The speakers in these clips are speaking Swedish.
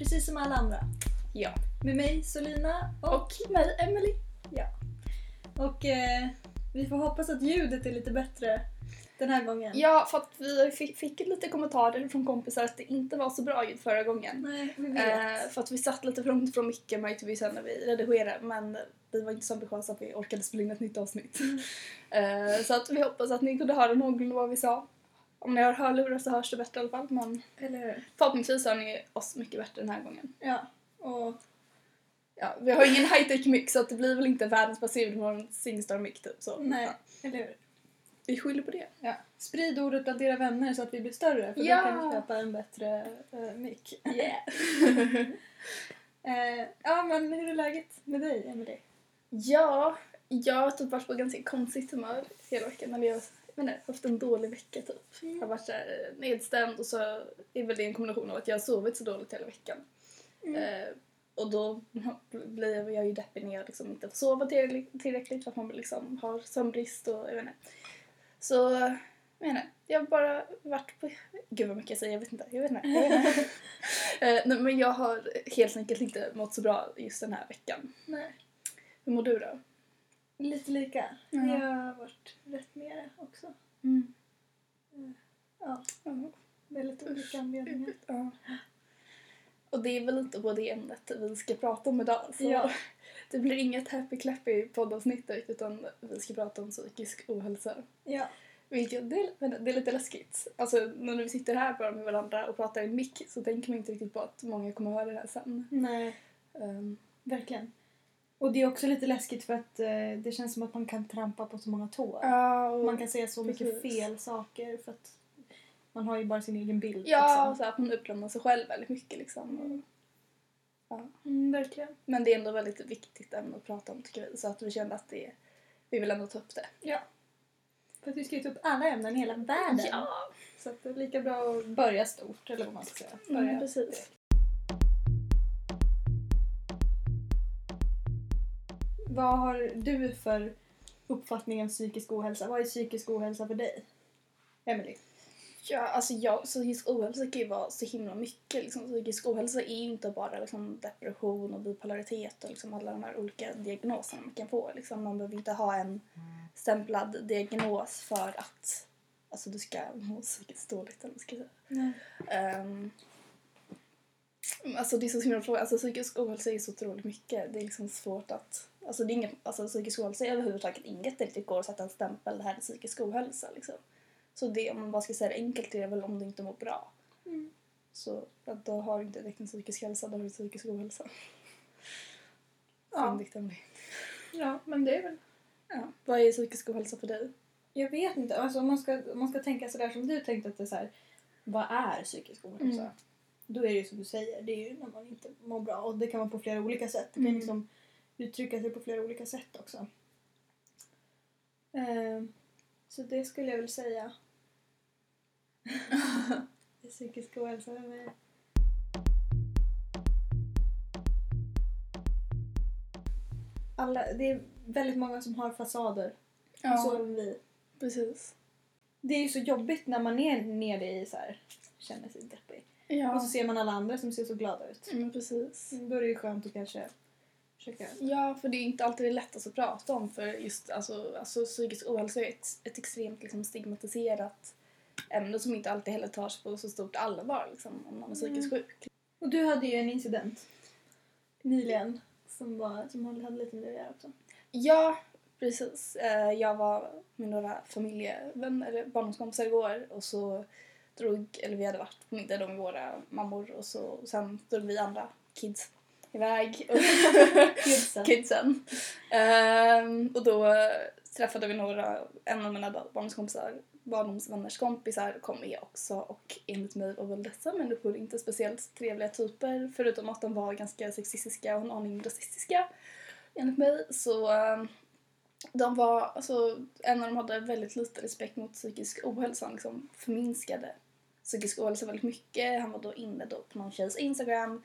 precis som alla andra. Ja. Med mig Solina och, Och mig, Emily. och eh, vi får hoppas att ljudet är lite bättre den här gången. Ja, för att vi fick, fick lite kommentarer från kompisar att det inte var så bra ljud förra gången. Nej, vi vet. Eh, för att vi satt lite för långt från micken märkte vi sen när vi redigerade men vi var inte så ambitiösa att vi orkade spela in ett nytt avsnitt. Eh, så att vi hoppas att ni kunde höra någorlunda vad vi sa. Om ni har hörlurar så hörs det bättre i alla fall men Eller förhoppningsvis hör ni oss mycket bättre den här gången. Ja, och Ja, vi har ingen high-tech mix så att det blir väl inte världens bästa ljud med en Singstar mic typ så. nej, Ja, eller hur? vi skyller på det. Ja. Sprid ordet bland era vänner så att vi blir större för Ja. då kan vi köpa en bättre uh, mick. Yeah. Eh, ja, men hur är läget med dig, Emelie? Ja, jag har typ varit på ganska konstigt humör hela veckan. Eller jag, jag menar, haft en dålig vecka typ. Jag har varit så här nedstämd och så är väl det en kombination av att jag har sovit så dåligt hela veckan. Mm. Eh, och då blir jag ju deppig när jag liksom inte får sova tillräckligt, för att man liksom har sömnbrist och jag vet inte. Så, jag menar, jag har bara varit på... Gud vad mycket jag säger, jag vet inte. Jag vet inte. Jag vet inte. Eh, nej, men jag har helt enkelt inte mått så bra just den här veckan. Nej, Hur mår du då? Lite lika. Ja. Jag har varit rätt nere också. Mm. Ja, Ja. väldigt olika anledningar. Ja. Och det är väl lite på det ämnet vi ska prata om idag. Så Ja. Det blir inget happy clappy poddavsnitt utan vi ska prata om psykisk ohälsa. Ja, Vilket, det, är, det är lite läskigt. Alltså när vi sitter här bara med varandra och pratar i mick så tänker man inte riktigt på att många kommer höra det här sen. nej. Um, Verkligen. Och det är också lite läskigt för att eh, det känns som att man kan trampa på så många tår. ja, Man kan säga så mycket Precis. fel saker för att man har ju bara sin egen bild. ja, liksom. och så att man utlämnar sig själv väldigt mycket liksom. Mm. Ja. Mm, verkligen. Men det är ändå väldigt viktigt ämne att prata om tycker vi. Så att vi kände att det, vi vill ändå ta upp det. Ja. För att vi ska ju ta upp alla ämnen i hela världen. Så att det är lika bra att börja stort, eller vad man ska säga. Börja. Mm, precis. Vad har du för uppfattning om psykisk ohälsa? Vad är psykisk ohälsa för dig? Emily? Ja, alltså jag, psykisk ohälsa kan ju vara så himla mycket. Liksom, psykisk ohälsa är ju inte bara liksom, depression och bipolaritet och liksom, alla de här olika diagnoserna man kan få. Liksom, man behöver inte ha en stämplad diagnos för att alltså, du ska må psykiskt dåligt. Eller ska säga. Um, alltså det är så himla fråga. Alltså psykisk ohälsa är så otroligt mycket. Det är liksom svårt att... Alltså, det är inget, alltså psykisk ohälsa är överhuvudtaget inget där det riktigt går att sätta en stämpel. Det här är psykisk ohälsa liksom. Så det, om man bara ska säga det enkelt, är det väl om du inte mår bra. Mm. Så då har du inte direkt en psykisk hälsa, då har du psykisk ohälsa. Ja. Ja, men det är väl... Ja. Vad är psykisk ohälsa för dig? Jag vet inte. Alltså, om, man ska, om man ska tänka sådär som du tänkte att det är så här, vad är psykisk ohälsa? Mm. Då är det ju som du säger, det är ju när man inte mår bra. Och det kan vara på flera olika sätt. Det kan Mm. liksom uttrycka sig på flera olika sätt också. Ehm, så det skulle jag väl säga. det psykisk ohälsa för mig. Alla, det är väldigt många som har fasader. Så även vi. precis. Det är ju så jobbigt när man är nere i så här, känner sig deppig. Och Ja, så ser man alla andra som ser så glada ut. mm, precis. Då är det ju skönt att kanske försöka... Ja, för det är inte alltid det lättaste att prata om för just alltså, alltså psykisk ohälsa är ett, ett extremt liksom, stigmatiserat ämne som inte alltid heller tas på så stort allvar liksom, om man är psykiskt sjuk. Och du hade ju en incident nyligen som, var, som hade lite med det att också. Ja, precis. Eh, Jag var med några familjevänner, eller barndomskompisar igår och så drog, eller vi hade varit på middag då med våra mammor och så sen drog vi andra kids iväg. Kidsen. kidsen. Ehm, och då träffade vi några, en av mina barndomskompisar, barndomsvänners kompisar kom med också och enligt mig var väl dessa människor inte speciellt trevliga typer förutom att de var ganska sexistiska och en aning rasistiska enligt mig. Så ehm, de var, alltså en av dem hade väldigt lite respekt mot psykisk ohälsa, han liksom förminskade psykisk ohälsa väldigt mycket. Han var då inne då på någon tjejs Instagram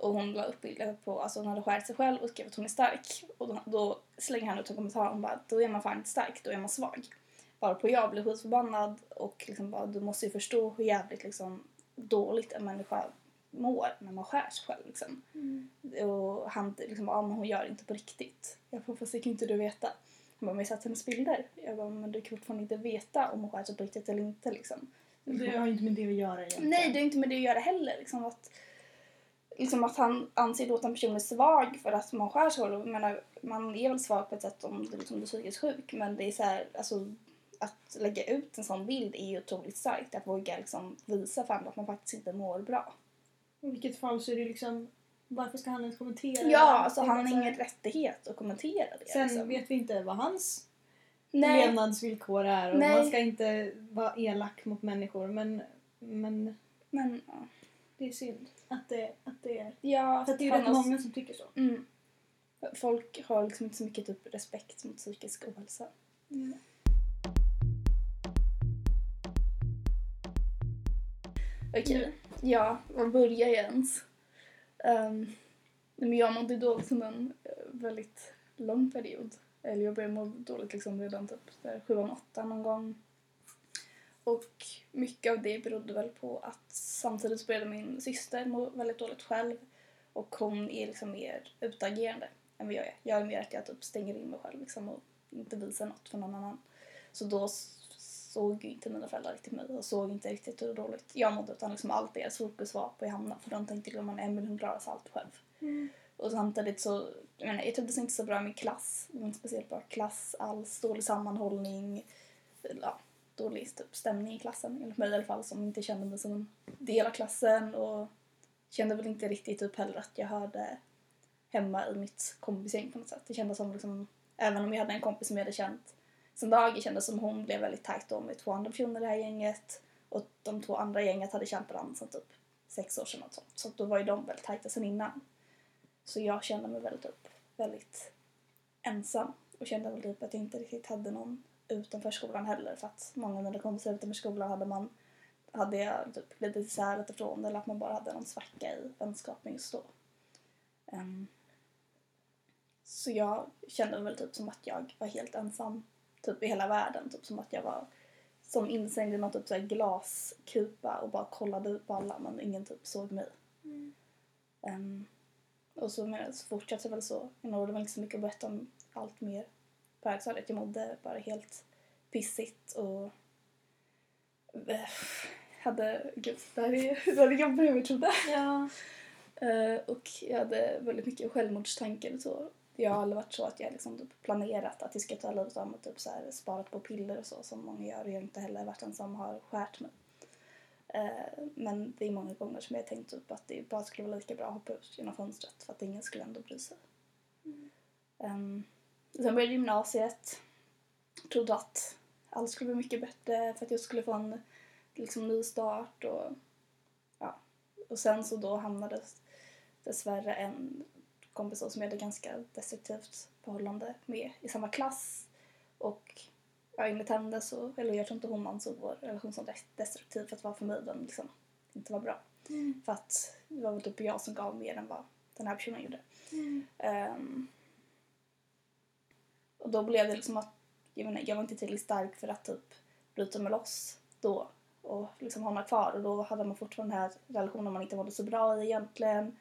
och hon la upp bilder på, alltså hon hade skärt sig själv och skrev att hon är stark. Och då, då slänger han ut en kommentar och bara då är man fan inte stark, då är man svag. Bara på jag blev skitförbannad och liksom bara du måste ju förstå hur jävligt liksom dåligt en människa mår när man skär sig själv. Liksom. Och han liksom bara, ah, men hon gör det inte på riktigt. Jag bara, fast det kan inte du veta. Han bara, men jag har sett hennes bilder. Jag bara, men du kan fortfarande inte veta om hon skär sig på riktigt eller inte liksom. Det har ju inte med det att göra egentligen. Nej, det är inte med det att göra heller. Liksom att, liksom att han anser då att en person är svag för att man skär sig. Jag menar, man är väl svag på ett sätt om du liksom, är psykiskt sjuk men det är så här, alltså, att lägga ut en sån bild är ju otroligt starkt. Att våga liksom, visa för andra att man faktiskt inte mår bra. I vilket fall så är det liksom, varför ska han ens kommentera det? Ja, alltså han har ingen rättighet att kommentera det. Sen liksom. vet vi inte vad hans Nej, levnadsvillkor är och Nej. man ska inte vara elak mot människor men, men men ja. det är synd att det, att det är... ja För att det är rätt många som tycker så. Mm. Folk har liksom inte så mycket typ respekt mot psykisk ohälsa. Okej, Mm. ja, var börjar jag ens? Um, men jag mådde dåligt under en eh, väldigt lång period. Eller jag började må dåligt liksom redan typ där sjuan, åttan någon gång. Och mycket av det berodde väl på att samtidigt började min syster må väldigt dåligt själv. Och hon är liksom mer utagerande än vad jag är. Jag är mer att jag typ stänger in mig själv liksom och inte visar något för någon annan. Så då såg ju inte mina föräldrar riktigt mig och såg inte riktigt hur dåligt jag mådde utan liksom allt deras fokus var på Johanna för de tänkte att man Emelie hon klarar sig allt själv. Och samtidigt så, jag menar jag trivdes inte så bra i min klass, inte speciellt bra klass alls, dålig sammanhållning, ja, dålig typ, stämning i klassen enligt mig i alla fall som inte kände mig som en del av klassen och kände väl inte riktigt typ heller att jag hörde hemma i mitt kompisgäng på något sätt. Det kändes som liksom, även om jag hade en kompis som jag hade känt sen dagen kändes som hon blev väldigt tajt då med två andra personer i det här gänget och de två andra i gänget hade känt varandra sedan typ sex år sedan och sånt. Så då var ju de väldigt tajta sen innan. Så jag kände mig väldigt, upp, väldigt ensam och kände väl typ att jag inte riktigt hade någon utanför skolan heller för att många av mina kompisar utanför skolan hade man hade jag typ glidit isär lite från eller att man bara hade någon svacka i vänskapen just då. Ehm, så jag kände väl typ som att jag var helt ensam typ i hela världen. Typ som att jag var som instängd i någon typ så glaskupa och bara kollade på alla men ingen typ såg mig. Ehm, och så, men, så fortsatte det väl så. Jag nådde väl inte så mycket att berätta om allt mer på högstadiet. Jag mådde bara helt pissigt och eh, hade, gud, det här är, det här är jobbigare än jag trodde. Ja. Eh, och jag hade väldigt mycket självmordstankar och så. Jag har aldrig varit så att jag liksom typ planerat att jag ska ta livet av mig typ så här, sparat på piller och så som många gör och jag har inte heller varit den som har skärt mig. Eh, men det är många gånger som jag tänkt typ att det bara skulle vara lika bra att hoppa ut genom fönstret för att ingen skulle ändå bry sig. Um, sen började gymnasiet. Trodde att allt skulle bli mycket bättre för att jag skulle få en liksom, ny start och ja. Och sen så då hamnade dessvärre en kompis som jag hade ganska destruktivt förhållande med i samma klass. Och ja, enligt henne så, eller jag tror inte hon ansåg vår relation som destruktiv för att vara för mig den liksom inte var bra. För att det var väl typ jag som gav mer än vad den här personen gjorde. Ehm, och då blev det liksom att jag, menar, jag var inte tillräckligt stark för att typ bryta mig loss då och liksom mig kvar och då hade man fortfarande den här relationen man inte mådde så bra i egentligen.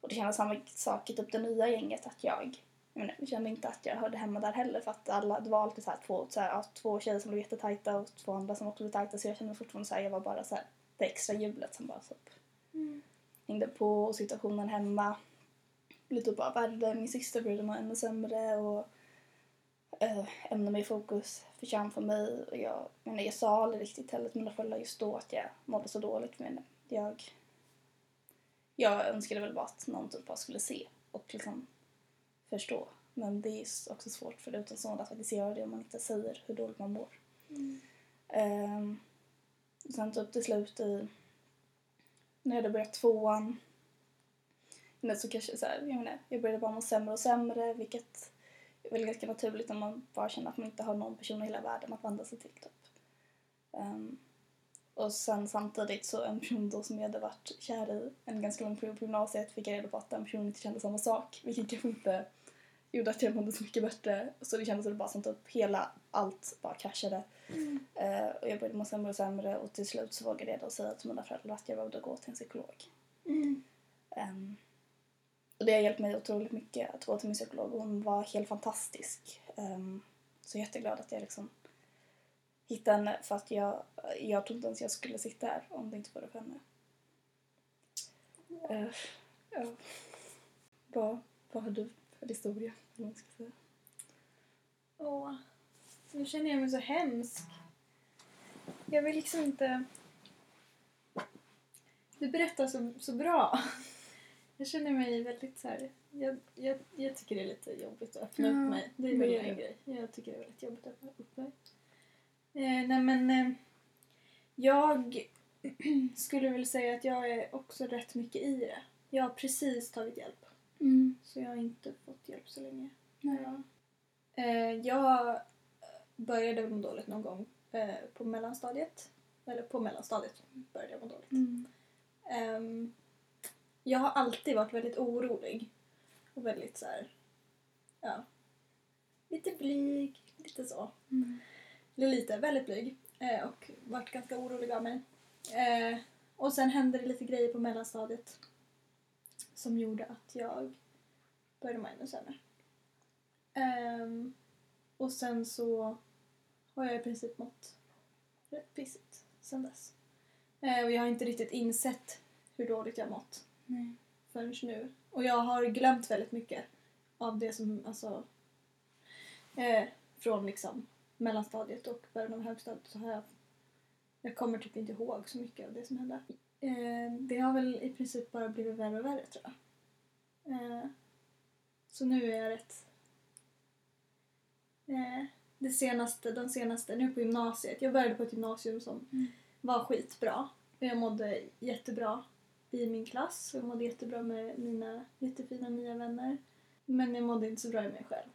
Och det kändes samma sak i typ det nya gänget att jag jag, menar, jag kände inte att jag hörde hemma där heller för att alla, det var alltid så här två, så här, ja, två tjejer som blev jättetajta och två andra som också blev tajta så jag kände fortfarande så här, jag var bara så här, det extra hjulet som bara typ hängde på och situationen hemma blev typ bara värre. Min syster må ännu sämre och Eh, äh, ämne med fokus försvann för mig. Och jag, menar, jag sa aldrig riktigt heller till mina föräldrar just då att jag mådde så dåligt men jag jag önskade väl bara att någon typ bara skulle se och liksom förstå. Men det är också svårt för utomstående att faktiskt göra det om man inte säger hur dåligt man mår. Mm. och sen typ till slut i när jag hade börjat tvåan men så kanske så här, jag, menar, jag började bara må sämre och sämre vilket är väl ganska naturligt när man bara känner att man inte har någon person i hela världen att vända sig till. Typ. Ehm, och sen samtidigt så en person då som jag hade varit kär i en ganska lång period på gymnasiet fick jag reda på att den personen inte kände samma sak vilket kanske inte gjorde att jag mådde så mycket bättre. Så det kändes bara som typ hela allt bara kraschade. Eh, och jag började må sämre och sämre och till slut så vågade jag då säga till mina föräldrar att jag behövde gå till en psykolog. Mm. Och det har hjälpt mig otroligt mycket att gå till min psykolog och hon var helt fantastisk. Um, så jätteglad att jag liksom hittade henne för att jag, jag tror inte ens jag skulle sitta här om det inte vore för henne. Uh, uh. vad, vad har du för historia? Åh, oh, nu känner jag mig så hemsk. Jag vill liksom inte... Du berättar så, så bra. Jag känner mig väldigt så här... Jag, jag, jag tycker det är lite jobbigt att öppna upp mig. Det är väl en grej. Jag tycker det är väldigt jobbigt att öppna upp mig. Eh, nej men... Eh, jag skulle väl säga att jag är också rätt mycket i det. Jag har precis tagit hjälp. Mm. Så jag har inte fått hjälp så länge. Nej. Ja. Eh, jag började må dåligt någon gång eh, på mellanstadiet. Eller på mellanstadiet började jag må dåligt. Mm. Ehm, jag har alltid varit väldigt orolig. Och väldigt så här, ja, lite blyg, lite så. Mm. Lite, väldigt blyg. Eh, och varit ganska orolig av mig. Eh, och sen hände det lite grejer på mellanstadiet. Som gjorde att jag började må ännu sämre. Ehm, och sen så har jag i princip mått rätt pissigt sen dess. Eh, och jag har inte riktigt insett hur dåligt jag mått Nej. förrän nu. Och jag har glömt väldigt mycket av det som, alltså, eh, från liksom mellanstadiet och början av högstadiet så har jag, jag kommer typ inte ihåg så mycket av det som hände. Eh, det har väl i princip bara blivit värre och värre tror jag. Eh, så nu är jag rätt, eh, det senaste, den senaste, nu på gymnasiet, jag började på ett gymnasium som Mm. var skitbra. Jag mådde jättebra i min klass. Jag mådde jättebra med mina jättefina nya vänner. Men jag mådde inte så bra i mig själv.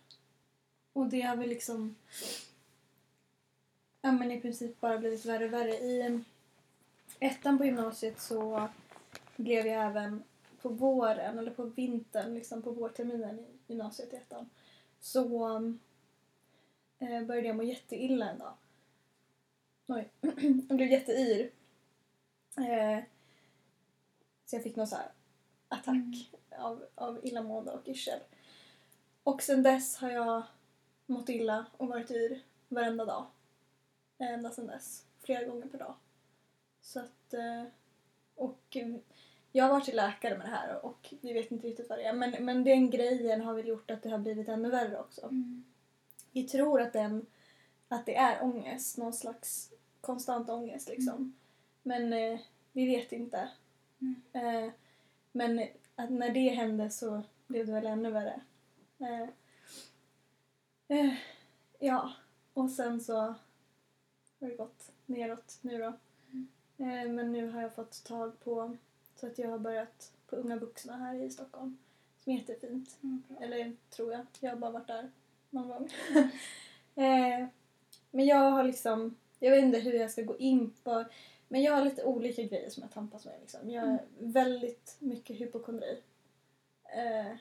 Och det har väl liksom ja, men i princip bara blivit värre och värre. I ettan på gymnasiet så blev jag även på våren, eller på vintern, liksom på vårterminen i gymnasiet i ettan, så eh, började jag må jätteilla en dag. Oj. jag blev jätteyr. Eh, så jag fick någon så attack av, av illamående och yrsel. Och sen dess har jag mått illa och varit yr varenda dag. Ända sen dess. Flera gånger per dag. Så att... eh, Och eh, jag har varit till läkare med det här och vi vet inte riktigt vad det är. Men, men den grejen har väl gjort att det har blivit ännu värre också. Mm. Vi tror att, den, att det är ångest, någon slags konstant ångest liksom. Men eh, vi vet inte. Mm. Eh, men att när det hände så blev det väl ännu värre. Eh, eh, ja, och sen så har det gått neråt nu då. Eh, men nu har jag fått tag på så att jag har börjat på Unga Vuxna här i Stockholm. Som är jättefint. Mm. Eller tror jag. Jag har bara varit där någon gång. eh, men jag har liksom, jag vet inte hur jag ska gå in på, men jag har lite olika grejer som jag tampas med. Liksom. Jag har väldigt mycket hypokondri. Eh,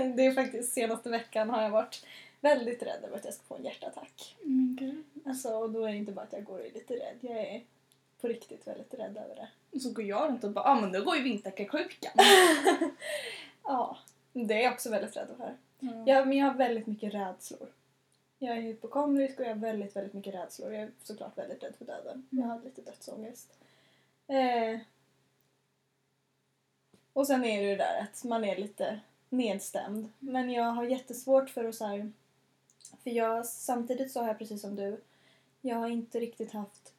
det är faktiskt senaste veckan har jag varit väldigt rädd över att jag ska få en hjärtattack. Gud. Alltså, och då är det inte bara att jag går och är lite rädd, jag är på riktigt väldigt rädd över det. Och så går jag runt och bara ah, men då går ju vinterkräksjukan. Ja, det är jag också väldigt rädd för. Mm. Ja, men jag har väldigt mycket rädslor. Jag är hypokondrisk och jag har väldigt, väldigt mycket rädslor. Jag är såklart väldigt rädd för döden. Jag har lite dödsångest. Eh. Och sen är det ju det där att man är lite nedstämd. Men jag har jättesvårt för att så här, För jag, samtidigt så har jag precis som du, jag har inte riktigt haft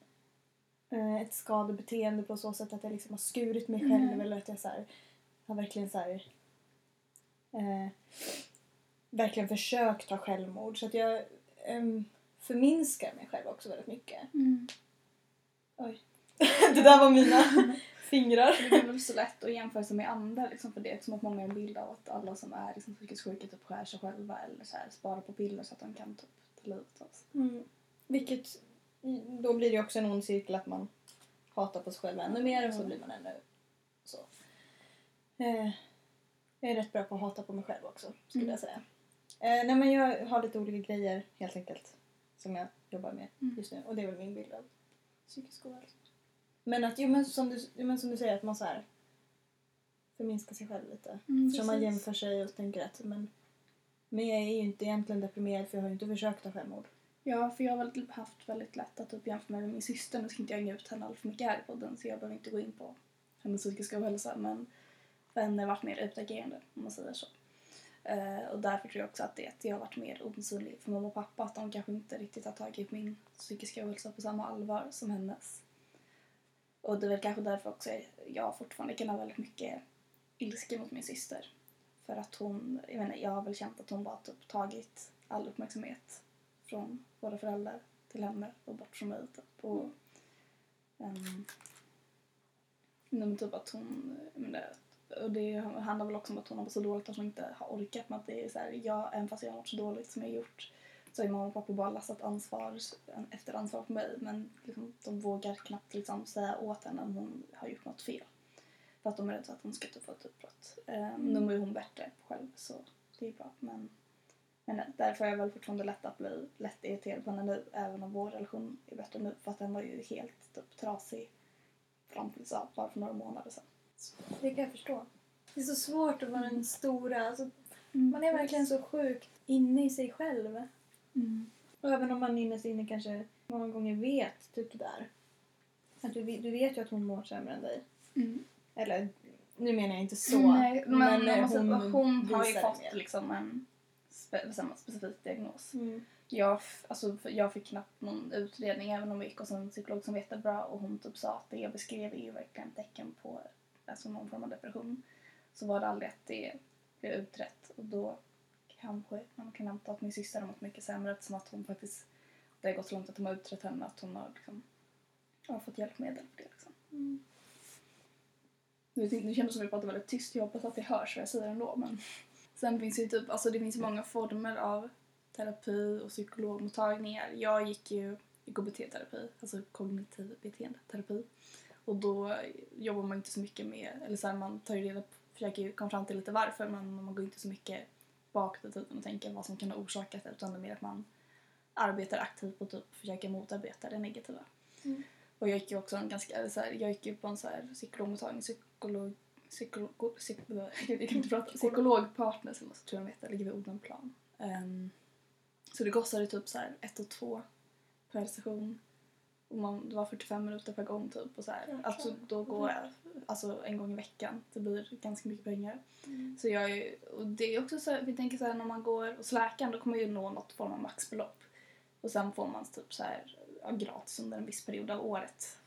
eh, ett skadebeteende på så sätt att jag liksom har skurit mig själv Mm. eller att jag så här, har verkligen så här, eh, verkligen försökt ta självmord. Så att jag em, förminskar mig själv också väldigt mycket. Mm. det där var mina fingrar. Det är väl så lätt att jämföra sig med andra liksom, för det är som att många har en bild av att alla som är liksom, psykiskt sjuka typ skär sig själva eller så här, sparar på piller så att de kan typ ta livet av sig. Mm. Vilket, då blir det också en ond cirkel att man hatar på sig själv ännu mer och så blir man ännu så. Eh, jag är rätt bra på att hata på mig själv också, skulle Mm. jag säga. Eh, nej men jag har lite olika grejer helt enkelt som jag jobbar med Mm. just nu och det är väl min bild av psykisk ohälsa. Men att, jo men som du, men som du säger att man så här förminskar sig själv lite. Mm, Så man jämför sig och tänker att men, men jag är ju inte egentligen deprimerad för jag har ju inte försökt ta självmord. Ja, för jag har väl haft väldigt lätt att typ jämföra mig med min syster. Nu ska inte jag hänga ut henne allt för mycket här i podden så jag behöver inte gå in på hennes psykiska ohälsa. Men har varit mer utagerande om man säger så. Eh, och därför tror jag också att det jag har varit mer osynlig för mamma och pappa. Att de kanske inte riktigt har tagit min psykiska ohälsa på samma allvar som hennes. Och det är väl kanske därför också jag fortfarande kan ha väldigt mycket ilska mot min syster. För att hon, jag menar, jag har väl känt att hon bara typ tagit all uppmärksamhet från våra föräldrar till henne och bort från mig typ. Och, nej, men typ att hon, men det, och det handlar väl också om att hon har varit så dåligt att hon inte har orkat med att det är så här, jag, även fast jag har varit så dåligt som jag gjort så har mamma och pappa bara lastat ansvar efter ansvar på mig men liksom, de vågar knappt liksom säga åt henne om hon har gjort något fel. För att de är rädda att hon ska typ få ett utbrott. Um, Nu mår ju hon bättre själv så det är bra men men därför är jag väl fortfarande lätt att bli lätt irriterad på henne nu även om vår relation är bättre nu för att den var ju helt typ trasig fram till så, bara för några månader sedan. Det kan jag förstå. Det är så svårt att vara den stora. Alltså, man är verkligen så sjukt inne i sig själv. Mm. Och även om man innerst inne kanske många gånger vet typ det där. Att du, du vet ju att hon mår sämre än dig. Mm. Eller nu menar jag inte så. Nej, men, eh, hon, hon har ju fått det liksom en spe, samma specifik diagnos. Mm. Jag, alltså, jag fick knappt någon utredning även om vi gick hos en psykolog som var jättebra och hon typ sa att det jag beskrev är ju verkligen tecken på alltså, någon form av depression. Så var det aldrig att det blev utrett och då kanske man kan anta att min syster har mått mycket sämre eftersom att hon faktiskt det har gått så långt att de har utrett henne att hon har liksom, har fått hjälpmedel för det. Liksom. Mm. Nu, nu kändes det som att vi pratade väldigt tyst. Jag hoppas att det hörs vad jag säger ändå. Men sen finns det ju typ, alltså det finns många former av terapi och psykologmottagningar. Jag gick ju i KBT-terapi, alltså kognitiv beteendeterapi. Och då jobbar man inte så mycket med, eller så här, man tar ju reda på, försöker ju komma fram till lite varför men man går inte så mycket bakåt i tiden och tänker vad som kan ha orsakat det utan det är mer att man arbetar aktivt och typ försöker motarbeta det negativa. Mm. Och jag gick ju också en ganska, så här, jag gick ju på en så här psykologmottagning, psykolog, psykolog, psyk, jag kan inte prata, psykologpartner som jag tror jag heter, ligger vid Odenplan. Um, så det kostade typ så här ett och två per session. Och man, det var 45 minuter per gång typ. Och så här. Jäklar. Alltså, då går jag alltså, en gång i veckan. Det blir ganska mycket pengar. Mm. Så jag är, och det är också så här, vi tänker så här när man går hos läkaren då kommer man ju nå något form av maxbelopp. Och sen får man typ så här ja, gratis under en viss period av året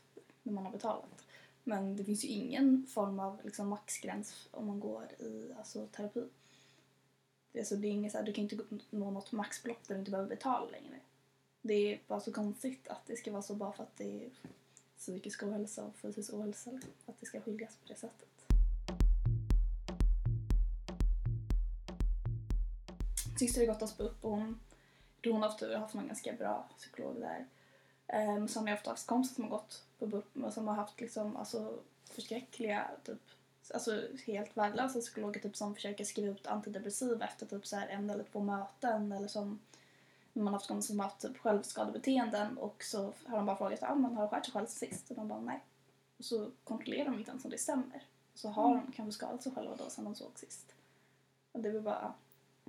när man har betalat. Men det finns ju ingen form av liksom, maxgräns om man går i alltså, terapi. Det är, så, det är inget så här, du kan inte nå något maxbelopp där du inte behöver betala längre. Det är bara så konstigt att det ska vara så bara för att det är psykisk ohälsa och fysisk ohälsa. Att det ska skiljas på det sättet. Syster har gått oss upp och hon, hon har haft tur och haft en ganska bra psykolog där. Ehm, um, sen har jag haft kompisar som har gått på BUP och som har haft liksom, alltså, förskräckliga, typ, alltså helt värdelösa psykologer typ, som försöker skriva ut antidepressiva efter typ, så här, en eller två möten eller som man har haft kompisar som har haft typ, självskadebeteenden och så har de bara frågat ah, men har du skärt sig själv sist? Och de bara nej. Och så kontrollerar de inte ens om det stämmer. Och så har de kanske skadat sig själva då sen de såg sist. Och det väl bara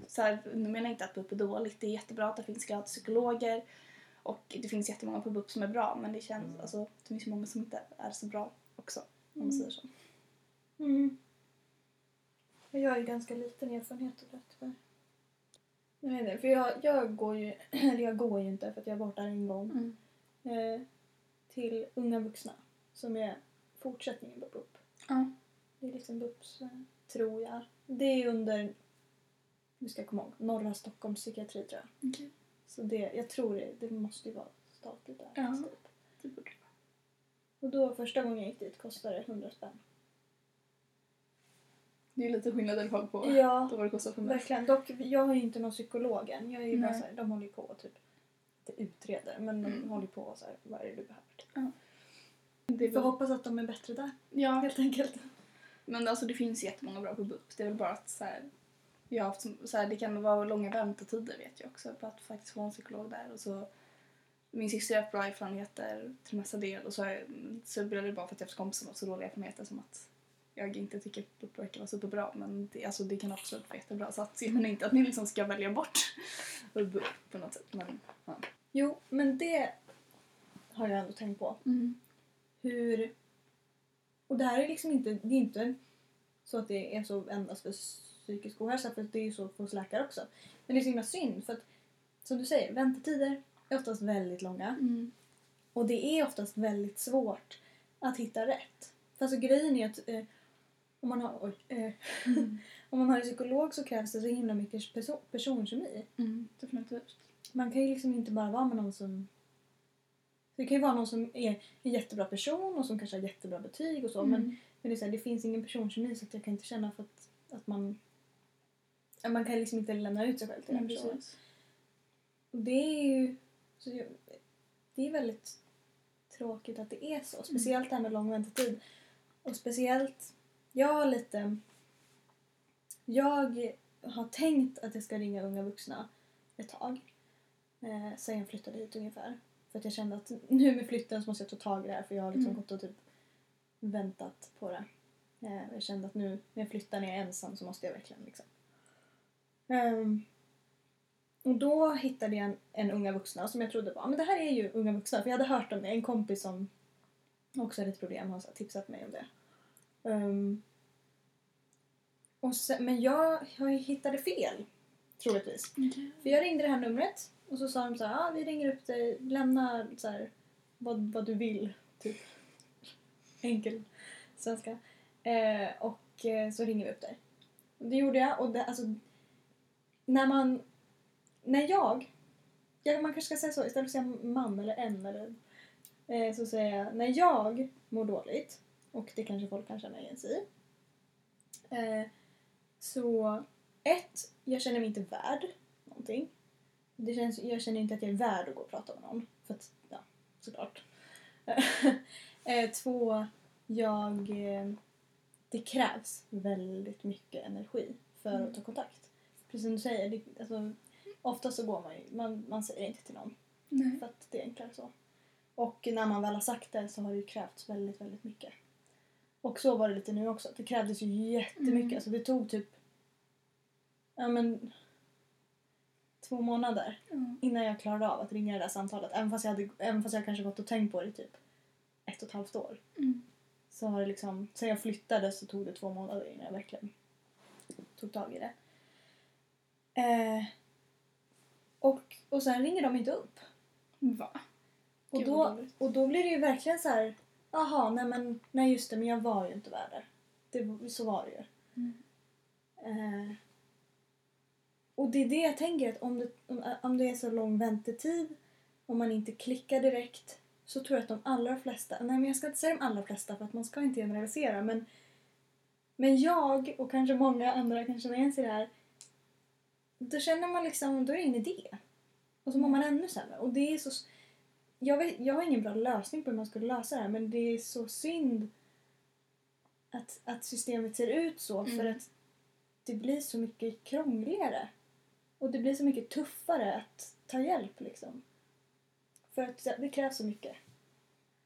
så här, nu menar jag inte att BUP är dåligt, det är jättebra att det finns psykologer och det finns jättemånga på BUP som är bra men det känns, alltså det finns många som inte är så bra också om man Mm. säger så. Mm. Jag har ju ganska liten erfarenhet av det tyvärr. Jag vet inte, för jag, jag går ju, eller jag går ju inte för att jag har varit där en gång. Mm. Eh, till Unga Vuxna som är fortsättningen på BUP. Ja. Det är liksom BUPs, tror jag. Det är under, nu ska jag komma ihåg, Norra Stockholms psykiatri tror jag. Okej. Så det, jag tror det, det måste ju vara statligt där. Ja. Typ. Det borde det Och då första gången jag gick dit kostade det 100 spänn. Det är lite skillnad i alla fall på Ja, då vad det kostar för mig. verkligen. Dock, jag har ju inte någon psykolog än. Jag är ju bara så här, de håller ju på och typ, inte utreder, men de Mm. håller på och så här, vad är det du behöver? Typ. Det Vi är får hoppas att de är bättre där, ja, helt enkelt. men alltså det finns jättemånga bra på BUP. Det är väl bara att så här, jag har haft, så här, det kan vara långa väntetider vet jag också på att faktiskt få en psykolog där. Och så, min syster har haft bra erfarenheter till mesta del och så, har jag, så blev det bara för att jag haft kompisar har så dåliga erfarenheter som att jag inte tycker verkar vara superbra men det, alltså, det kan absolut vara jättebra så att jag menar inte att ni liksom ska välja bort på något sätt men ja. Jo, men det har jag ändå tänkt på. hur... Och det här är liksom inte, det är inte så att det är så endast för psykisk ohälsa för det är ju så hos läkare också. Men det är så himla synd för att som du säger, väntetider är oftast väldigt långa Mm. och det är oftast väldigt svårt att hitta rätt. För alltså grejen är att eh, om, man har, oj, eh, om man har en psykolog så krävs det så himla mycket perso- personkemi. Mm. Definitivt. Man kan ju liksom inte bara vara med någon som... Det kan ju vara någon som är en jättebra person och som kanske har jättebra betyg och så men, Mm. men det, är så här, det finns ingen personkemi så att jag kan inte känna för att, att man... ja, Man kan liksom inte lämna ut sig själv till den Mm, personen. det är ju... Så det är väldigt tråkigt att det är så. Speciellt det här med lång väntetid. Och speciellt... Jag har lite... Jag har tänkt att jag ska ringa unga vuxna ett tag. Eh, sen jag flyttade hit ungefär. För att jag kände att nu med flytten så måste jag ta tag i det här för jag har liksom Mm. gått och typ väntat på det. Eh, jag kände att nu när jag flyttar när jag är ensam så måste jag verkligen liksom. Ehm, och då hittade jag en, en unga vuxna som jag trodde var, men det här är ju unga vuxna. För jag hade hört om det, en kompis som också hade ett problem har tipsat mig om det. Ehm, och sen, men jag, jag hittade fel, troligtvis. För jag ringde det här numret och så sa de så här, ah, vi ringer upp dig, lämna så här, vad, vad du vill, typ. Enkel svenska. Eh, och eh, så ringer vi upp dig. Och det gjorde jag och det, alltså, när man, när jag, ja, man kanske ska säga så istället för att säga man eller en eller eh, så säger jag när jag mår dåligt och det kanske folk kan känna igen sig i. Eh, så ett, jag känner mig inte värd någonting. Det känns, jag känner inte att jag är värd att gå och prata med någon. För att, ja, såklart. eh, två, jag... Eh, det krävs väldigt mycket energi för Mm. att ta kontakt. Precis som du säger, det, alltså, ofta så går man ju, man, man säger inte till någon. Nej. För att det är enklare så. Och när man väl har sagt det så har det ju krävts väldigt, väldigt mycket. Och så var det lite nu också. Det krävdes ju jättemycket. Mm. Alltså det tog typ ja, men, två månader Ja. innan jag klarade av att ringa det där samtalet. Även fast jag, hade, även fast jag kanske gått och tänkt på det typ ett och ett halvt år. Mm. Så har det liksom, sen jag flyttade så tog det två månader innan jag verkligen tog tag i det. Eh, och, och sen ringer de inte upp. Va? Och Gud, då, och då blir det ju verkligen så här. Jaha, nej men nej just det, men jag var ju inte värd där. Det, så var det ju. Mm. Eh, och det är det jag tänker att om det, om, om det är så lång väntetid, om man inte klickar direkt, så tror jag att de allra flesta, nej men jag ska inte säga de allra flesta för att man ska inte generalisera, men, men jag och kanske många andra kan känna igen sig i det här, då känner man liksom, då är det ingen idé. Och så mår man ännu sämre. Och det är så... Jag, vet, jag har ingen bra lösning på hur man skulle lösa det här men det är så synd att, att systemet ser ut så för Mm. att det blir så mycket krångligare. Och det blir så mycket tuffare att ta hjälp liksom. För att det krävs så mycket.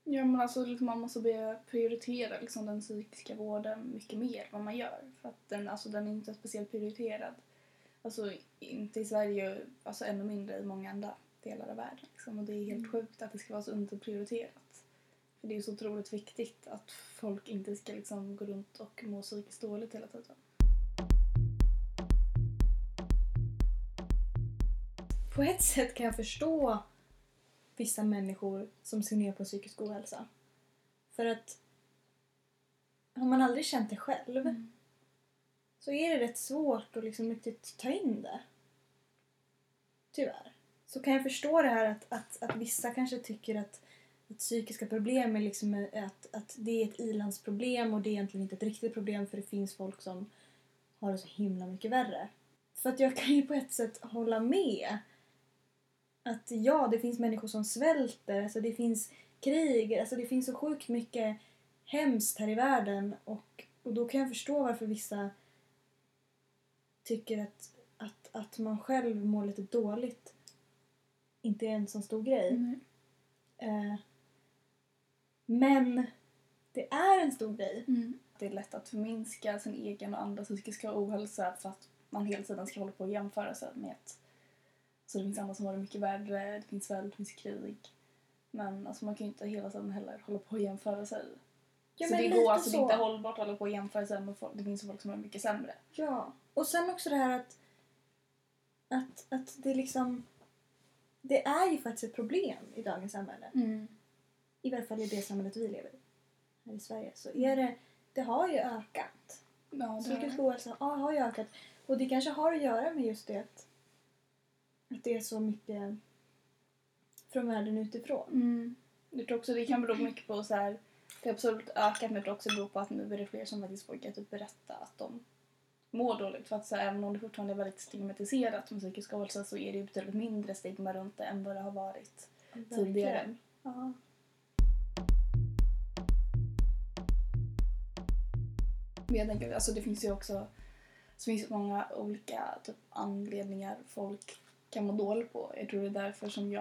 Ja men alltså liksom, man måste börja prioritera liksom, den psykiska vården mycket mer än vad man gör. För att den, alltså, den är inte speciellt prioriterad. Alltså inte i Sverige alltså ännu mindre i många andra delar av världen. Liksom. Och det är helt Mm. sjukt att det ska vara så underprioriterat. För det är så otroligt viktigt att folk inte ska liksom, gå runt och må psykiskt dåligt hela tiden. På ett sätt kan jag förstå vissa människor som ser ner på psykisk ohälsa. För att har man aldrig känt det själv Mm. så är det rätt svårt att liksom riktigt ta in det. Tyvärr. Så kan jag förstå det här att, att, att vissa kanske tycker att, att psykiska problem är liksom eh, att, att det är ett ilandsproblem och det är egentligen inte ett riktigt problem för det finns folk som har det så himla mycket värre. För att jag kan ju på ett sätt hålla med att ja, det finns människor som svälter, alltså det finns krig, alltså det finns så sjukt mycket hemskt här i världen och, och då kan jag förstå varför vissa tycker att, att, att man själv mår lite dåligt inte är en så stor grej. Mm. Eh, men det är en stor grej. Mm. Det är lätt att förminska sin egen och andras psykiska ohälsa för att man hela tiden ska hålla på och jämföra sig med att så det finns andra som har det mycket värre, det finns väl, det finns krig. Men alltså, man kan ju inte hela tiden heller hålla på och jämföra sig. Ja, så det går alltså så. det är inte hållbart att hålla på och jämföra sig med folk. Det finns folk som är mycket sämre. Ja. Och sen också det här att, att, att det liksom... Det är ju faktiskt ett problem i dagens samhälle. I varje fall i det samhället vi lever i. Här i Sverige. Så är det... Det har ju ökat. Ja, det Psykisk ohälsa ja, har ju ökat. Och det kanske har att göra med just det att, att det är så mycket från världen utifrån. mm. Jag tror också det kan bero mycket på så här. Det har absolut ökat men tror också det beror på att nu är det fler som faktiskt vågar typ berätta att de mår dåligt. För att så här, även om det fortfarande är väldigt stigmatiserat med psykisk ohälsa så är det ju betydligt mindre stigma runt det än vad det har varit tidigare. Ja. Men jag tänker, alltså det finns ju också så finns det många olika typ, anledningar folk kan må dåligt på. Jag tror det är därför som jag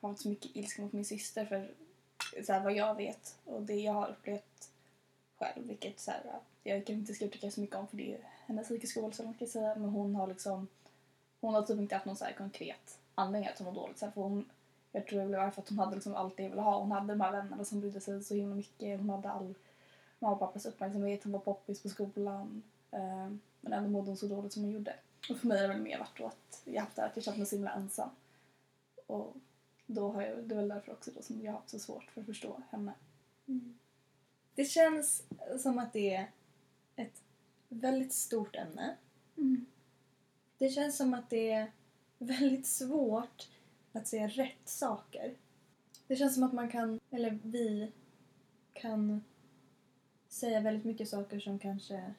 har haft så mycket ilska mot min syster för så här, vad jag vet och det jag har upplevt själv. Vilket så här, jag kan inte ska uttrycka så mycket om för det är hennes psykiska ohälsa man kan säga. Men hon har liksom hon har typ inte haft någon så här konkret anledning att hon mår dåligt. Så här, för hon, jag tror det var för att hon hade liksom allt det jag ville ha. Hon hade de här vännerna som brydde sig så himla mycket. Hon hade all mamma och pappas uppmärksamhet. Hon var poppis på skolan. Eh, men ändå mådde hon så dåligt som hon gjorde. Och för mig har det väl mer varit då att jag haft det här att jag känt mig så himla ensam. Och då har jag, det är väl därför också då som jag har haft så svårt för att förstå henne. Mm. Det känns som att det är väldigt stort ämne. Det känns som att det är väldigt svårt att säga rätt saker. Det känns som att man kan, eller vi kan säga väldigt mycket saker som kanske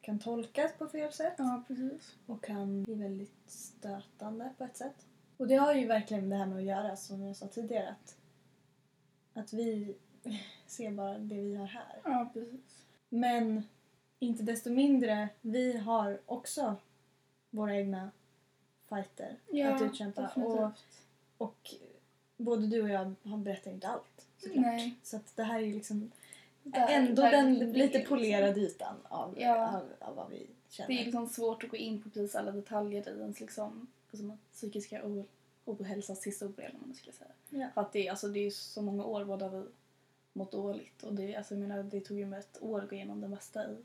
kan tolkas på fel sätt Ja, precis. och kan bli väldigt stötande på ett sätt. Och det har ju verkligen det här med att göra, som jag sa tidigare, att, att vi ser bara det vi har här. Ja, precis. Men inte desto mindre, vi har också våra egna fighter att utkämpa. Och, definitivt. och både du och jag berättar inte allt såklart. Nej. Så att det här är liksom Där- ändå där den ligger lite liksom- polerade ytan av, Ja. av, av vad vi känner. Det är liksom svårt att gå in på precis alla detaljer i ens liksom, alltså, psykiska oh- ohälsas historia, eller man ska säga. Ja. För att det, alltså, det är så många år båda vi mått dåligt. Och det, alltså, jag menar, det tog ju mig ett år att gå igenom det mesta i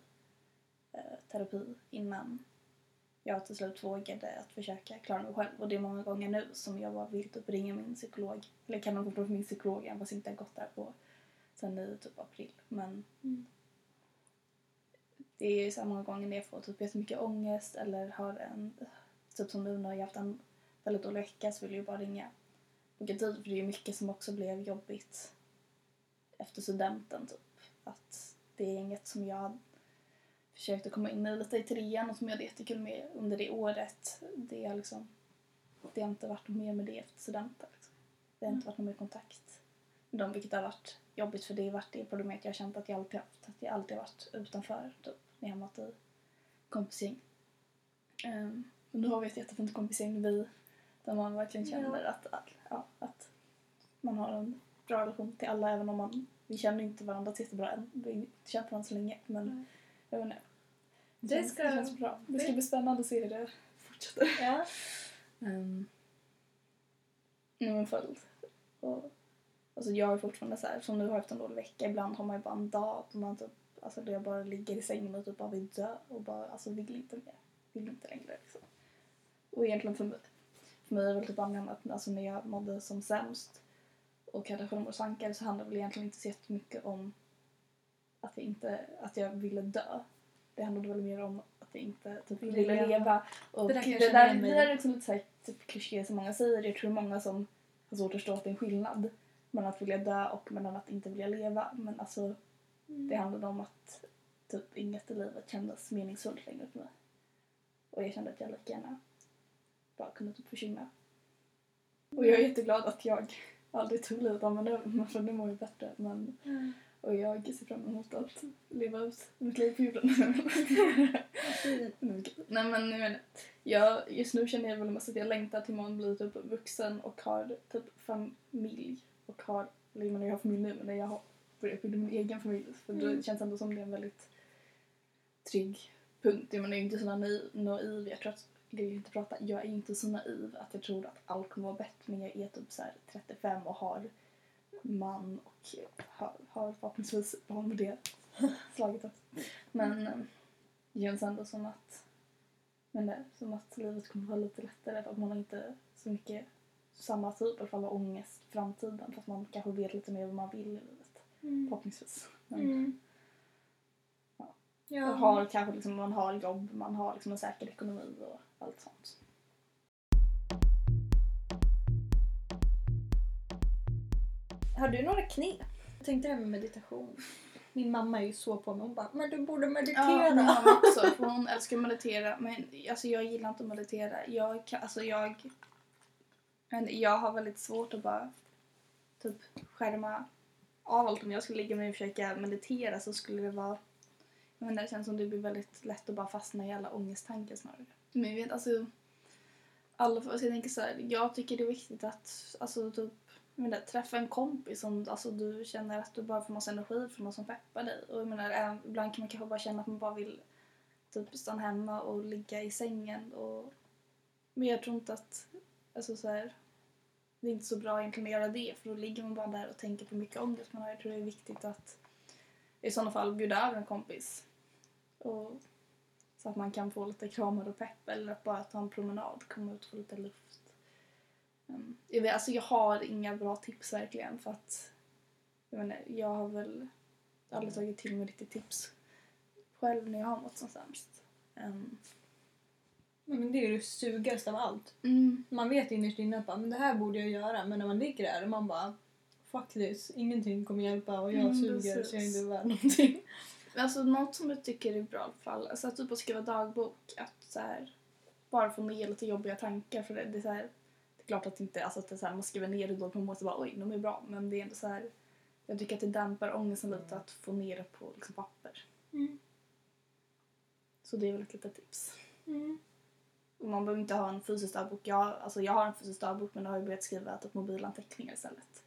terapi innan jag till slut vågade att försöka klara mig själv. Och det är många gånger nu som jag bara vill typ ringa min psykolog. Eller kan man gå på min psykolog även fast jag inte har gått där på sen i typ april. Men Mm. det är ju så många gånger när jag får typ jättemycket ångest eller har en, typ som nu när jag har haft en väldigt dålig vecka så vill jag ju bara ringa boka tid för det är mycket som också blev jobbigt efter studenten typ. Att det är inget som jag försökte komma in i lite i trean och som jag hade jättekul med under det året. Det har liksom, det har inte varit mer med det efter studenten. Liksom. Det har inte varit någon mer kontakt med dem vilket har varit jobbigt för det har varit det problemet jag har känt att jag alltid haft. Att jag alltid varit utanför typ när jag hamnat i kompisgäng. Um, men nu har vi ett jättefint kompisgäng vi där man verkligen känner Ja. att, att, ja, att man har en bra relation till alla även om man vi känner inte varandra jättebra än. Vi har inte känt varandra så länge men Nej. jag vet inte. Det ska- det känns bra. Det ska bli spännande att se hur det fortsätter. Ja. Um, nej men följd. Och, alltså jag är fortfarande så här, som nu har jag haft en dålig vecka, ibland har man ju bara en dag då man typ, alltså då jag bara ligger i sängen och typ bara vill dö och bara alltså vill inte mer. Vill inte längre liksom. Och egentligen för mig, för mig är väl typ anledningen att alltså när jag mådde som sämst och hade självmordstankar så handlade det väl egentligen inte så jättemycket om att jag inte, att jag ville dö. Det handlade väl mer om att jag inte typ, Ville leva. leva. Och Det där det, där, det där är liksom lite så här, typ kliché som många säger. Jag tror många som har svårt att förstå att det är en skillnad mellan att vilja dö och mellan att inte vilja leva. Men alltså det handlade om att typ inget i livet kändes meningsfullt längre för mig. Och jag kände att jag lika gärna bara kunde typ försvinna. Och jag är jätteglad att jag aldrig tog livet av mig nu, för nu mår jag bättre. Men Och jag ser fram emot att leva ut mitt liv på jorden. Nej men jag menar, jag, just nu känner jag väl mest att jag längtar till man blir typ vuxen och har typ familj och har, eller jag menar jag har familj nu men när jag har börjat bilda min egen familj för Mm. det känns ändå som det är en väldigt trygg punkt. Jag menar jag är inte så naiv, naiv jag tror att jag vill inte prata, jag är inte så naiv att jag tror att allt kommer vara bättre när jag är typ så här 35 och har man och har, har förhoppningsvis barn med det slaget också. Men eh, det känns ändå som att, men det, som att livet kommer vara lite lättare för att man har inte så mycket samma typ i alla fall av ångest i framtiden fast man kanske vet lite mer vad man vill i livet. Mm. Förhoppningsvis. Men Mm. Ja. Ja. man har kanske liksom, man har jobb, man har liksom en säker ekonomi och allt sånt. Har du några knep? Jag tänkte det här med meditation. Min mamma är ju så på mig. Hon bara, men du borde meditera. Ja, min mamma också. För hon älskar att meditera. Men alltså, jag gillar inte att meditera. Jag, kan, alltså, jag, men jag har väldigt svårt att bara typ skärma av allt. Om jag skulle ligga mig och försöka meditera så skulle det vara... Jag menar, det känns som det blir väldigt lätt att bara fastna i alla ångesttankar snarare. Men jag vet, alltså... Alla, alltså, jag tänker så här, jag tycker det är viktigt att alltså, typ, jag menar, träffa en kompis som alltså, du känner att du bara får massa energi från någon som peppar dig. Och jag menar, ibland kan man kanske bara känna att man bara vill typ stanna hemma och ligga i sängen. Och, men jag tror inte att alltså, så här, det är inte så bra egentligen att göra det för då ligger man bara där och tänker på mycket ångest man har. Jag tror det är viktigt att i sådana fall bjuda över en kompis. Och, så att man kan få lite kramar och pepp eller att bara ta en promenad, komma ut och få lite luft. Um, jag, vet, alltså jag har inga bra tips verkligen för att jag, menar, jag har väl aldrig tagit till mig riktigt tips själv när jag har mått som sämst. Um, Men det är ju det sugaste av allt. mm, Man vet innerst inne att men det här borde jag göra. Men när man ligger där och man bara fuck this, ingenting kommer hjälpa och jag Mm, suger precis. så jag är inte värd någonting. Alltså något som jag tycker är bra i alla fall, alltså typ att skriva dagbok, att så här, bara få ner lite jobbiga tankar för det, det är så här, klart att inte, alltså att det är så här, man skriver ner det då på måste bara oj, de är bra, men det är ändå så här, jag tycker att det dämpar ångesten lite att få ner det på liksom, papper. Mm. Så det är väl ett litet tips. Mm. Man behöver inte ha en fysisk dagbok. Jag, alltså jag har en fysisk dagbok men jag har ju börjat skriva typ mobilanteckningar istället.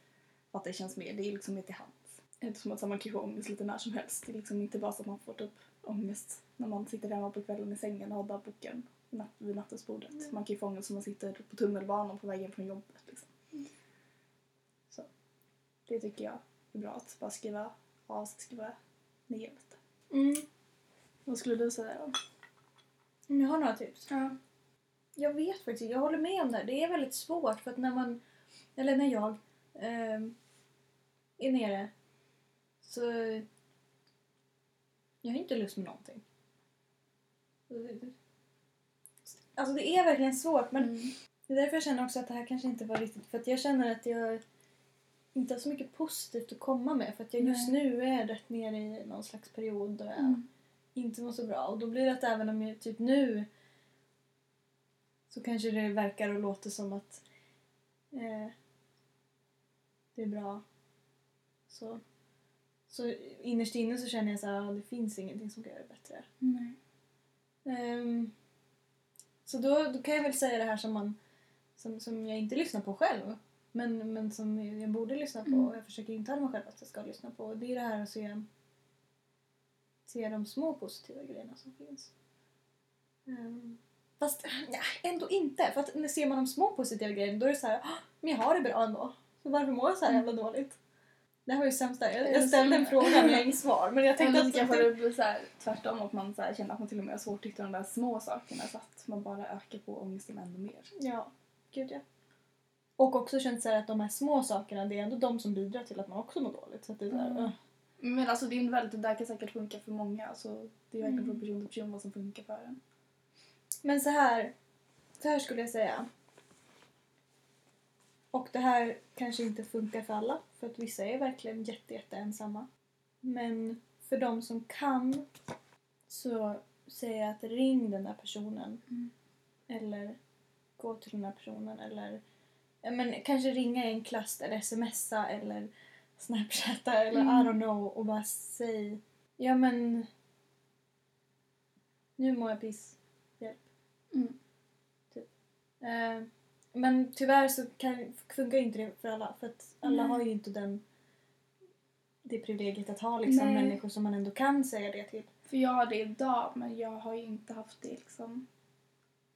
För att det känns mer, det är liksom mer till hands. Det är inte som att man kan få ångest lite när som helst. Det är liksom inte bara så att man får typ ångest när man sitter hemma på kvällen i sängen och har dagboken natt, vid nattduksbordet. Mm. Man kan ju få ångest om man sitter på tunnelbanan på vägen från jobbet. Liksom. Mm. Så det tycker jag är bra att bara skriva av sig, skriva ner lite. Mm. Vad skulle du säga då? Jag har några tips. Ja. Jag vet faktiskt jag håller med om det här. Det är väldigt svårt för att när man, eller när jag ehm, är nere så jag har inte lust med någonting. Alltså det är verkligen svårt men Mm. det är därför jag känner också att det här kanske inte var riktigt för att jag känner att jag inte har så mycket positivt att komma med för att jag just nu är rätt nere i någon slags period där jag Mm. inte mår så bra. Och då blir det att även om jag typ nu så kanske det verkar och låter som att eh, det är bra. Så, så innerst inne så känner jag så här, "Ja, det finns ingenting som kan göra det bättre. Nej. Ehm, så då, då kan jag väl säga det här som, man, som, som jag inte lyssnar på själv. Men, men som jag borde lyssna på Mm. och jag försöker intala mig själv att jag ska lyssna på. Det är det här att se, se de små positiva grejerna som finns. Ehm, fast ja, ändå inte. För att när ser man de små positiva grejerna då är det så här, "Ah, men jag har det bra ändå. Så varför mår jag så här jävla dåligt? Det här var ju sämsta. Jag, jag ställde en fråga men jag inget svar. Men jag tänkte att... kanske det blir så här, tvärtom att man så här, känner att man till och med har svårt att hitta de där små sakerna så att man bara ökar på ångesten ännu mer. Ja, gud ja. Och också känt så att de här små sakerna, det är ändå de som bidrar till att man också mår dåligt. Så att det är här, Mm. "Ugh." Men alltså det är väldigt, det där kan säkert funka för många. Alltså, det är verkligen Mm. från person till person vad som funkar för en. Men så här, så här skulle jag säga. Och det här kanske inte funkar för alla, för att vissa är verkligen jätte, jätte ensamma. Men för de som kan så säger jag att ring den där personen. Mm. Eller gå till den där personen eller men kanske ringa i en klass eller smsa eller snapchatta eller Mm. I don't know och bara säg ja men nu mår jag piss. Hjälp. Mm. Eh, men tyvärr så kan, funkar ju inte det för alla för att alla Nej. har ju inte den det privilegiet att ha liksom Nej. människor som man ändå kan säga det till. För jag har det idag men jag har ju inte haft det liksom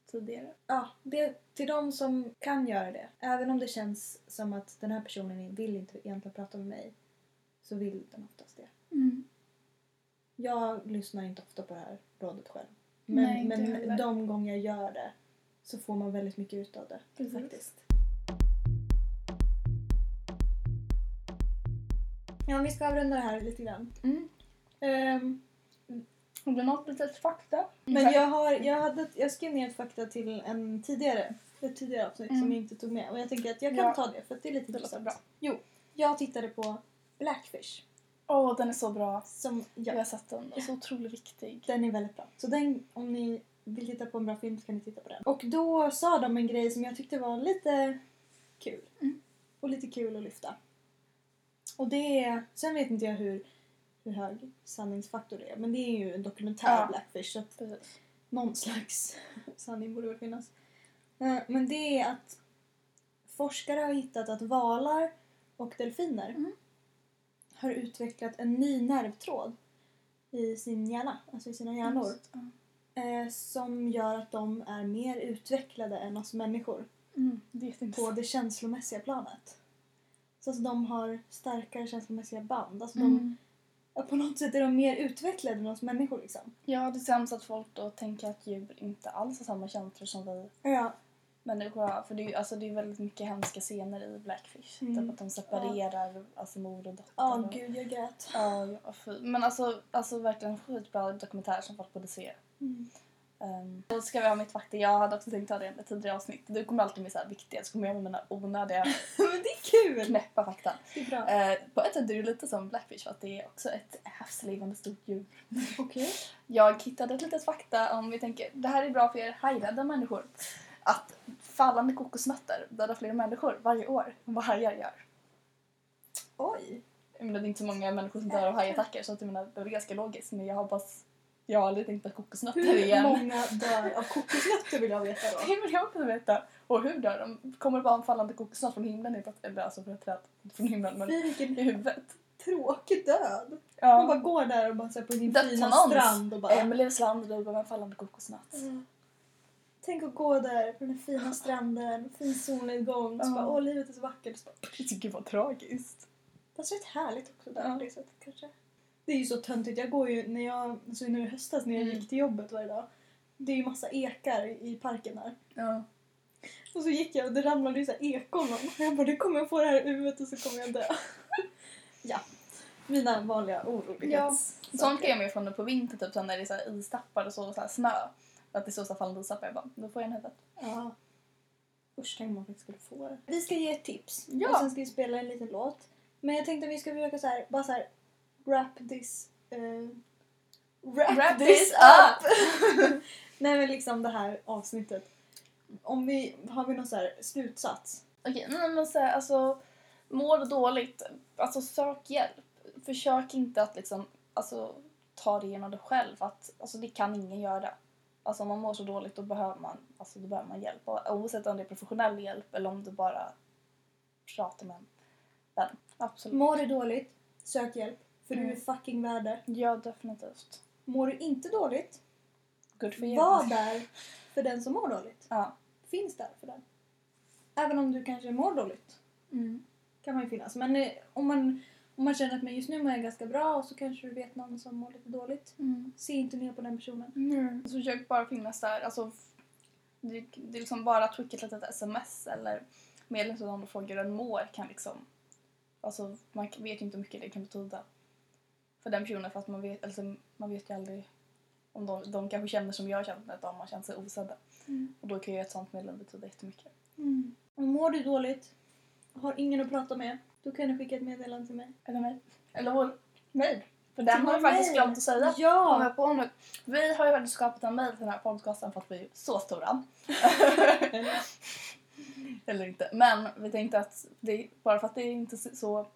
tidigare. Ja, det, till de som kan göra det. Även om det känns som att den här personen vill inte egentligen prata med mig så vill den oftast det. Mm. Jag lyssnar inte ofta på det här rådet själv. Men, Nej, men de gånger jag gör det så får man väldigt mycket ut av det. Precis. Faktiskt. Ja, vi ska avrunda det här lite grann. Mm. Ehm, Har du något litet fakta? men jag, har, jag, hade, jag skrev ner ett fakta till en tidigare, ett tidigare avsnitt Mm. som jag inte tog med. Och jag tänker att jag kan Ja. ta det för att det är lite Det intressant. bra. Jag tittade på Blackfish. Åh, den är så bra. Som, Jag har ja, sett den. Den är så otroligt viktig. den är väldigt bra. Så den, om ni vill titta på en bra film så kan ni titta på den. Och då sa de en grej som jag tyckte var lite kul. Mm. Och lite kul att lyfta. Och det är, sen vet inte jag hur, hur hög sanningsfaktor det är. Men det är ju en dokumentär Ja. Blackfish. Så att någon slags sanning borde väl finnas. Eh, Men det är att forskare har hittat att valar och delfiner Mm. har utvecklat en ny nervtråd i sin hjärna, alltså i sina hjärnor. Ja. Eh, som gör att de är mer utvecklade än oss människor Mm, det är på det känslomässiga planet. Så att de har starkare känslomässiga band. Alltså de, Mm. ja, på något sätt är de mer utvecklade än oss människor liksom. Ja, det sämst att folk då tänker att djur inte alls har samma känslor som vi Ja. människor har. För det är alltså, det är väldigt mycket hemska scener i Blackfish. Mm. Typ att de separerar alltså mor och dotter. Ja, och- gud jag grät. Ja, ja, fy. Men alltså, alltså verkligen skitbra dokumentär som folk borde se. Mm. Um, då ska vi ha mitt fakta. Jag hade också tänkt ta det i ett tidigare avsnitt. Du kommer alltid med så här viktiga, så kommer jag med mina onödiga Men det är kul! knäppa fakta. Det är bra. Eh, på ett sätt är det ju lite som Blackfish för att det är också ett havslevande stort djur. Okej. Jag hittade ett litet fakta om vi tänker, det här är bra för er hajrädda människor. Att fallande kokosnötter dödar fler människor varje år än vad hajar gör. Oj. Jag menar, det är inte så många människor som dör av hajattacker så att jag menar, det är ganska logiskt men jag hoppas jag har aldrig tänkt på kokosnötter Hur igen. många dör av kokosnötter vill jag veta då? Det vill jag också veta. Och hur dör de? Kommer det bara en fallande kokosnöt från himlen? Eller alltså från ett träd? Från himlen men Fy, vilken i huvudet. tråkig död. Man bara Ja. går där och bara så på sin fina Dödsannons. strand och bara... Emelies land dog av en fallande kokosnöt. Mm. Tänk att gå där på den fina stranden, fin solnedgång, så Ja. bara åh livet är så vackert. Så bara, det var tragiskt. Fast rätt härligt också där Ja. på det sättet kanske. Det är ju så töntigt. Jag går ju när jag, alltså nu i höstas när jag Mm. gick till jobbet varje dag. Det är ju massa ekar i parken här. Ja. Och så gick jag och det ramlade ju så ekollon. Och jag bara, nu kommer jag få det här i huvudet och så kommer jag dö. ja. Mina vanliga orolighets... Sånt kan jag med från på vinter typ så när det är så här istappar och så, och så här snö. Att det står så fallande istappar. Jag bara, då får jag en huvudet. Ja. Usch, tänk om man faktiskt skulle få det. Vi ska ge ett tips. Ja. Och sen ska vi spela en liten låt. Men jag tänkte att vi ska försöka så här, bara så här, wrap this... eh, wrap, Wrap this this up! Nej men liksom det här avsnittet. Om vi, har vi någon så här slutsats? Okej, nej men så här, alltså mår du dåligt, alltså sök hjälp. Försök inte att liksom, alltså ta det igenom dig själv. Att, alltså det kan ingen göra. Alltså om man mår så dåligt då behöver man, alltså, då behöver man hjälp. Och oavsett om det är professionell hjälp eller om du bara pratar med en vän. Absolut. Mår du dåligt, sök hjälp. För du är Mm. fucking värd det. Ja, definitivt. Mår du inte dåligt, Good for you. var där för den som mår dåligt. Ja. Finns där för den. Även om du kanske mår dåligt. Mm. kan man ju finnas. Men eh, om, man, om man känner att men just nu mår jag ganska bra och så kanske du vet någon som mår lite dåligt. Mm. Se inte ner på den personen. Mm. Så försök bara finnas där. Alltså, det, det är liksom bara att skicka ett litet sms eller meddelande om du frågar hur den mår kan liksom... Alltså, man vet ju inte hur mycket det kan betyda för den personen för att man vet, alltså, man vet ju aldrig om de, de kanske känner som jag känner att de har känt sig osedda. Mm. Och då kan ju ett sånt meddelande betyda jättemycket. Och mår du dåligt och har ingen att prata med, då kan du skicka ett meddelande till mig. Eller mig. Eller vår mail. För den har vi faktiskt glömt att säga. Ja! jag på nu. Vi har ju faktiskt skapat en mail till den här podcasten för att vi är så stora. Eller inte. Men vi tänkte att det, bara för att det är inte så-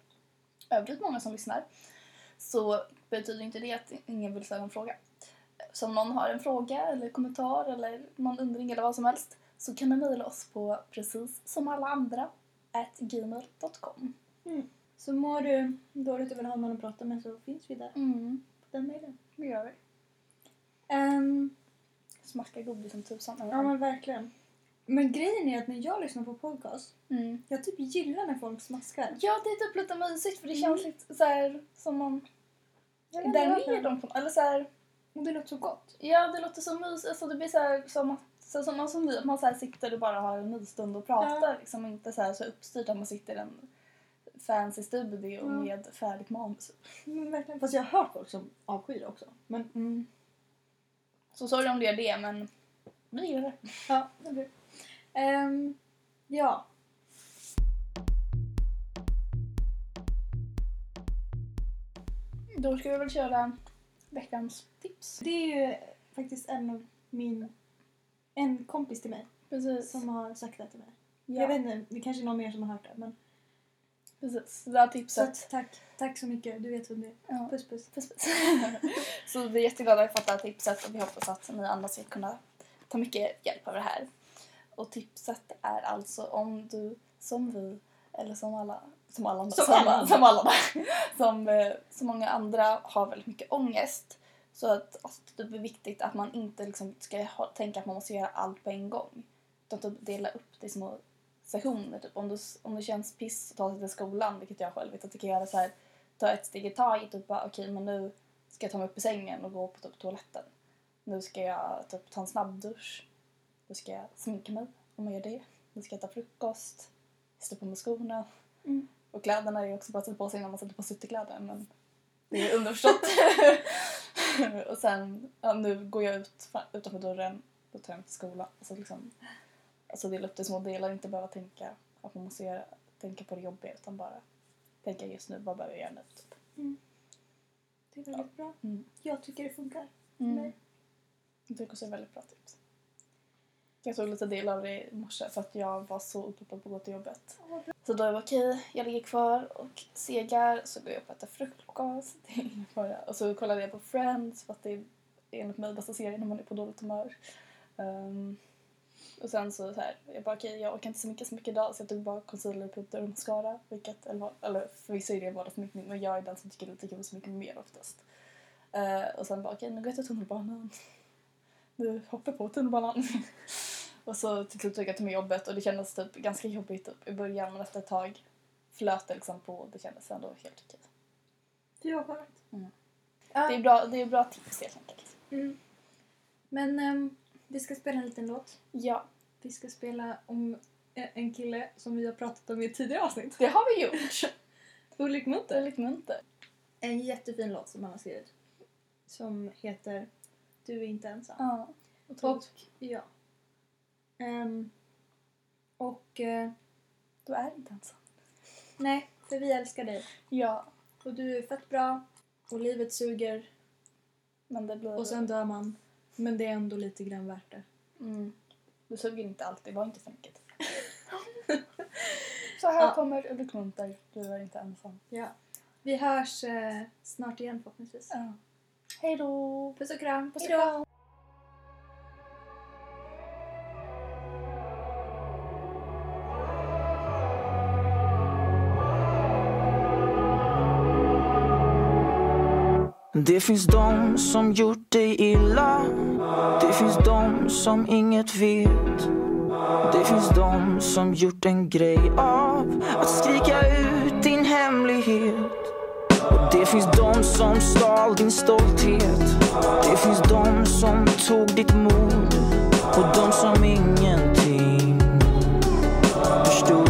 övrigt många som lyssnar så betyder inte det att ingen vill ställa en fråga. Så om någon har en fråga eller kommentar eller någon undring eller vad som helst så kan du mejla oss på precis som alla andra at gmail.com. Så mår du dåligt och vill ha någon att prata med så finns vi där Mm, på den mejlen. det gör vi. Ehm, Smackar godis som tusan. ja men verkligen. Men grejen är att när jag lyssnar på podcast, Mm. jag typ gillar när folk smaskar. Ja, det är typ lite mysigt för det Mm. känns lite så här som man vet där med dem. Eller så här, Och det låter så gott. ja det låter så mysigt. Alltså det blir så här som att så som man, som vi, man så här sitter och bara har en mysstund och pratar. Liksom inte så här så uppstyrt att man sitter i en fancy studio Ja. med färdigt manus. Men verkligen. Fast jag har hört folk som avskyr det också. Men Mm. Så sorry om det är det men vi gillar det. ja, det blir Ehm, Ja. Då ska vi väl köra veckans tips. Det är ju faktiskt en av min... En kompis till mig Precis. som har sagt det till mig. Ja, Jag vet inte, det kanske är någon mer som har hört det. Men... precis. Det här Så tipset. att, tack. Tack så mycket. Du vet vem det är. Ja. Puss puss. Puss, puss. så vi är jätteglada att vi fått det här tipset och vi hoppas att ni andra ska kunna ta mycket hjälp av det här. Och tipset är alltså om du som vi, eller som alla, som alla, Som alla andra. som, alla som, eh, så många andra har väldigt mycket ångest. Så att alltså, det är viktigt att man inte liksom ska ha, tänka att man måste göra allt på en gång. Utan typ dela upp det i små sessioner. Typ. Om, du, om det känns piss att ta sig till skolan, vilket jag själv vet att jag kan göra så här ta ett steg i taget. Typ bara, okej, men nu ska jag ta mig upp i sängen och gå på typ, toaletten. Nu ska jag typ, ta en snabbdusch. Nu ska jag sminka mig om jag gör det. Nu ska jag äta frukost. Stå på mig skorna. Mm. Och kläderna är ju också bara att sätta på sig innan man sätter på sig ytterkläder. Men det är underförstått. och sen, ja, nu går jag ut utanför dörren. Då tar jag mig till skolan. Alltså, liksom, alltså dela upp det i små delar. Inte behöva tänka att man måste göra, tänka på det jobbiga. Utan bara tänka just nu, vad behöver jag göra nu? Typ. Det är väldigt bra. Mm. Jag tycker det funkar. Mm. mig. Jag tycker också det är väldigt bra tips. Jag tog lite del av det i morse för att jag var så upppeppad på att gå till jobbet. Så då var jag okej, jag ligger kvar och segar så går jag upp och äter frukost. Och så kollade jag på Friends för att det är enligt mig bästa serien när man är på dåligt humör. Ehm, och sen så, så här, jag bara okej, jag orkar inte så mycket så mycket idag så jag tog bara concealer, puder och mascara. Vilket, eller, eller förvisso är det vardagssminkning men jag är den som tycker det är kul så mycket mer oftast. Eh, och sen bara okej, nu går jag till tunnelbanan. Nu hoppar jag på tunnelbanan. och så till slut tog jag till mig jobbet och det kändes typ ganska jobbigt typ, i början men efter ett tag flöt det liksom på och det kändes ändå helt okej. Det var skönt. Mm. Ja. Det är bra, det är bra tips helt enkelt. Mm. Men ehm, vi ska spela en liten låt. Ja, Vi ska spela om e- en kille som vi har pratat om i ett tidigare avsnitt. det har vi gjort. Ulrik är lite munter. En jättefin låt som han har skrivit. Som heter Du är inte ensam. Ja, Och, otroligt. ja. Ehm, och eh, Du är inte ensam. nej, för vi älskar dig. Ja, Och du är fett bra. Och livet suger. men det blir... Och sen dör man. Men det är ändå lite grann värt det. Mm. Du suger inte alltid, var inte för mycket. Så här Ja. kommer Ulrik Munter, du är inte ensam. Ja. Vi hörs eh, snart igen förhoppningsvis. Ja. Hej då! Puss och kram. Puss och kram. Det finns de som gjort dig illa. Det finns de som inget vet. Det finns de som gjort en grej av att skrika ut din hemlighet. Och det finns de som stal din stolthet. Det finns de som tog ditt mod. Och de som ingenting förstod.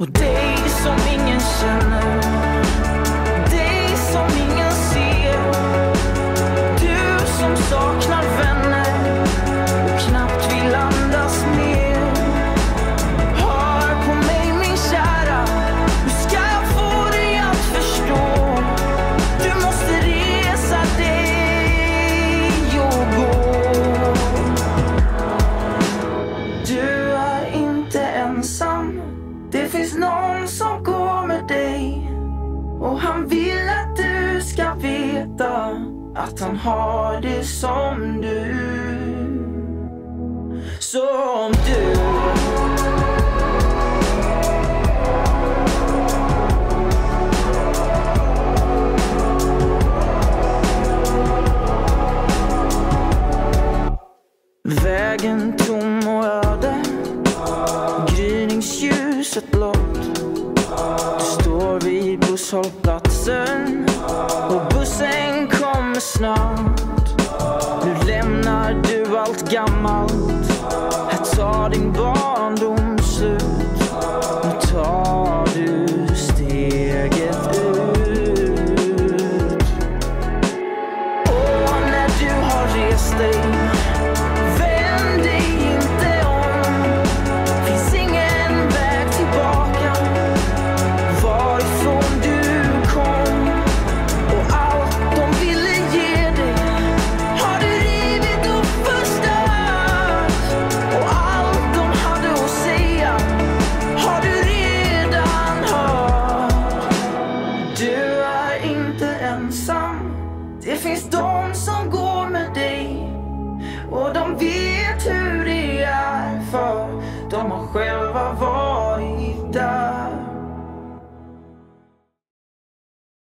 Och dig som ingen känner. att han har det som du. Som du. Vägen tom och öde. Gryningsljuset blått. Du står vid busshållplatsen och bussen snart. Nu lämnar du allt gammalt. Här tar din barndom